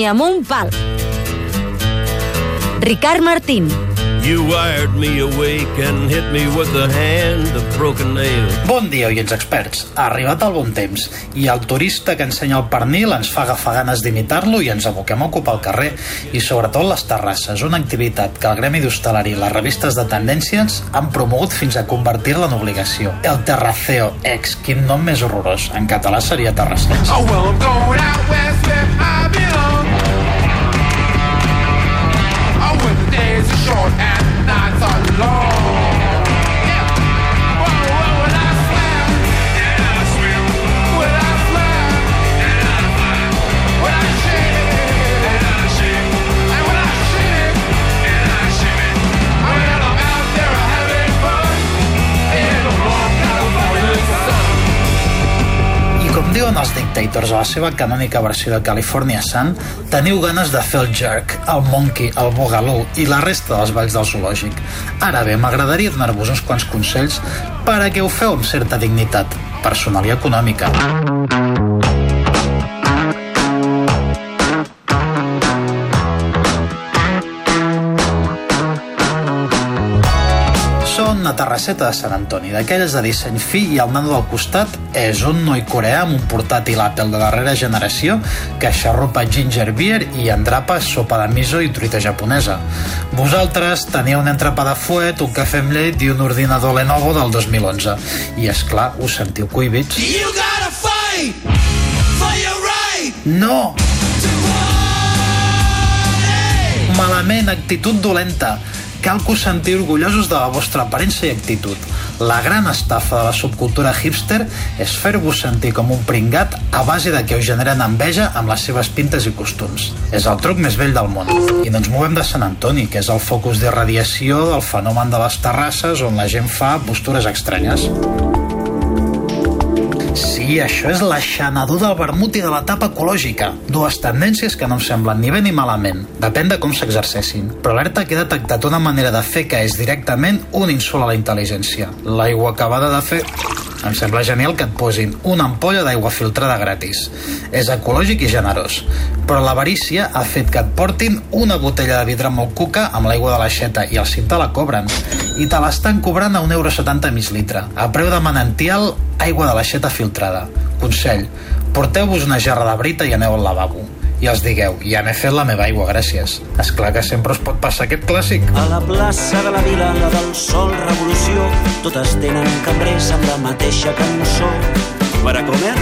ni amb un pal. Ricard Martín. You wired me awake and hit me with the hand of broken nail. Bon dia, oients experts. Ha arribat el bon temps i el turista que ensenya el pernil ens fa agafar ganes d'imitar-lo i ens aboquem a ocupar el carrer i sobretot les terrasses, una activitat que el Gremi d'Hostalari i les revistes de tendències han promogut fins a convertir-la en obligació. El Terraceo Ex, quin nom més horrorós. En català seria terrasseig. Oh well, I'm going out where Diuen els Dictators a la seva canònica versió de California Sun, teniu ganes de fer el jerk, el monkey, el bogalú i la resta dels balls del zoològic. Ara bé, m'agradaria donar-vos uns quants consells per a que ho feu amb certa dignitat, personal i econòmica. Una terrasseta de Sant Antoni, d'aquelles de disseny fi i el nano del costat és un noi coreà amb un portàtil Apple de darrera generació que xarrupa ginger beer i endrapa sopa de miso i truita japonesa. Vosaltres teniu un entrepà de fuet, un cafè amb llet i un ordinador Lenovo del 2011. I és clar, us sentiu cuibits? You gotta fight for your right No! Malament, actitud dolenta. Cal que us sentiu orgullosos de la vostra aparença i actitud. La gran estafa de la subcultura hipster és fer-vos sentir com un pringat a base de que us generen enveja amb les seves pintes i costums. És el truc més vell del món. I ens movem de Sant Antoni, que és el focus d'irradiació del fenomen de les terrasses on la gent fa postures estranyes. Sí, això és l'aixanador del vermut i de la tapa ecològica. Dues tendències que no em semblen ni bé ni malament. Depèn de com s'exercessin. Però alerta que he detectat una manera de fer que és directament un insult a la intel·ligència. L'aigua acabada de fer... Em sembla genial que et posin una ampolla d'aigua filtrada gratis. És ecològic i generós. Però l'avarícia ha fet que et portin una botella de vidre molt cuca amb l'aigua de l'aixeta i el cim te la cobren. I te l'estan cobrant a 1,70 euro mig litre. A preu de manantial, aigua de l'aixeta filtrada. Consell, porteu-vos una jarra de brita i aneu al lavabo. I els digueu, ja m'he fet la meva aigua, gràcies. És clar que sempre us pot passar aquest clàssic. A la plaça de la vila, la del sol, revolució, totes tenen cambrers amb la mateixa cançó. ¿Para comer?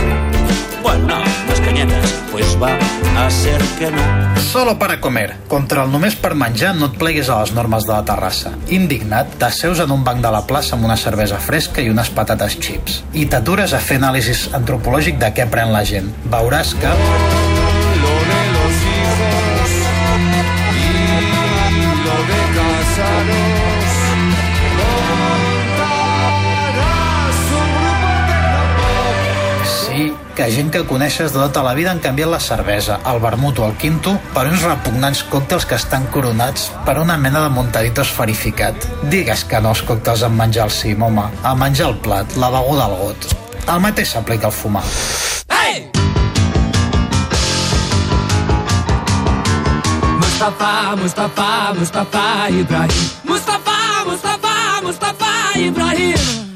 Bueno, las cañetas, pues va a ser que no. Solo para comer. Contra el només per menjar no et pleguis a les normes de la terrassa. Indignat, t'asseus en un banc de la plaça amb una cervesa fresca i unes patates chips. I t'atures a fer anàlisis antropològic de què pren la gent. Veuràs que... que gent que coneixes de tota la vida han canviat la cervesa, el vermut o el quinto per uns repugnants còctels que estan coronats per una mena de montadito esferificat. Digues que no als còctels amb menjar el cim, home. A menjar el plat, la beguda al got. El mateix s'aplica al fumar. ¡Hey! Mustafa, Mustafa, Mustafa Ibrahim. Mustafa, Mustafa, Mustafa Ibrahim.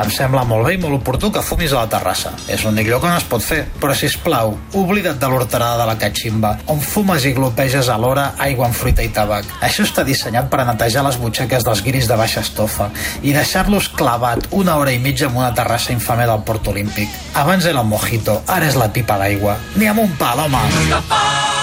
Em sembla molt bé i molt oportú que fumis a la terrassa. És l'únic lloc on es pot fer. Però, si plau, oblida't de l'horterada de la catximba, on fumes i glopeges alhora aigua amb fruita i tabac. Això està dissenyat per a netejar les butxaques dels guiris de baixa estofa i deixar-los clavat una hora i mitja en una terrassa infame del Port Olímpic. Abans era el mojito, ara és la pipa d'aigua. Ni amb un pal, home! Mustafa,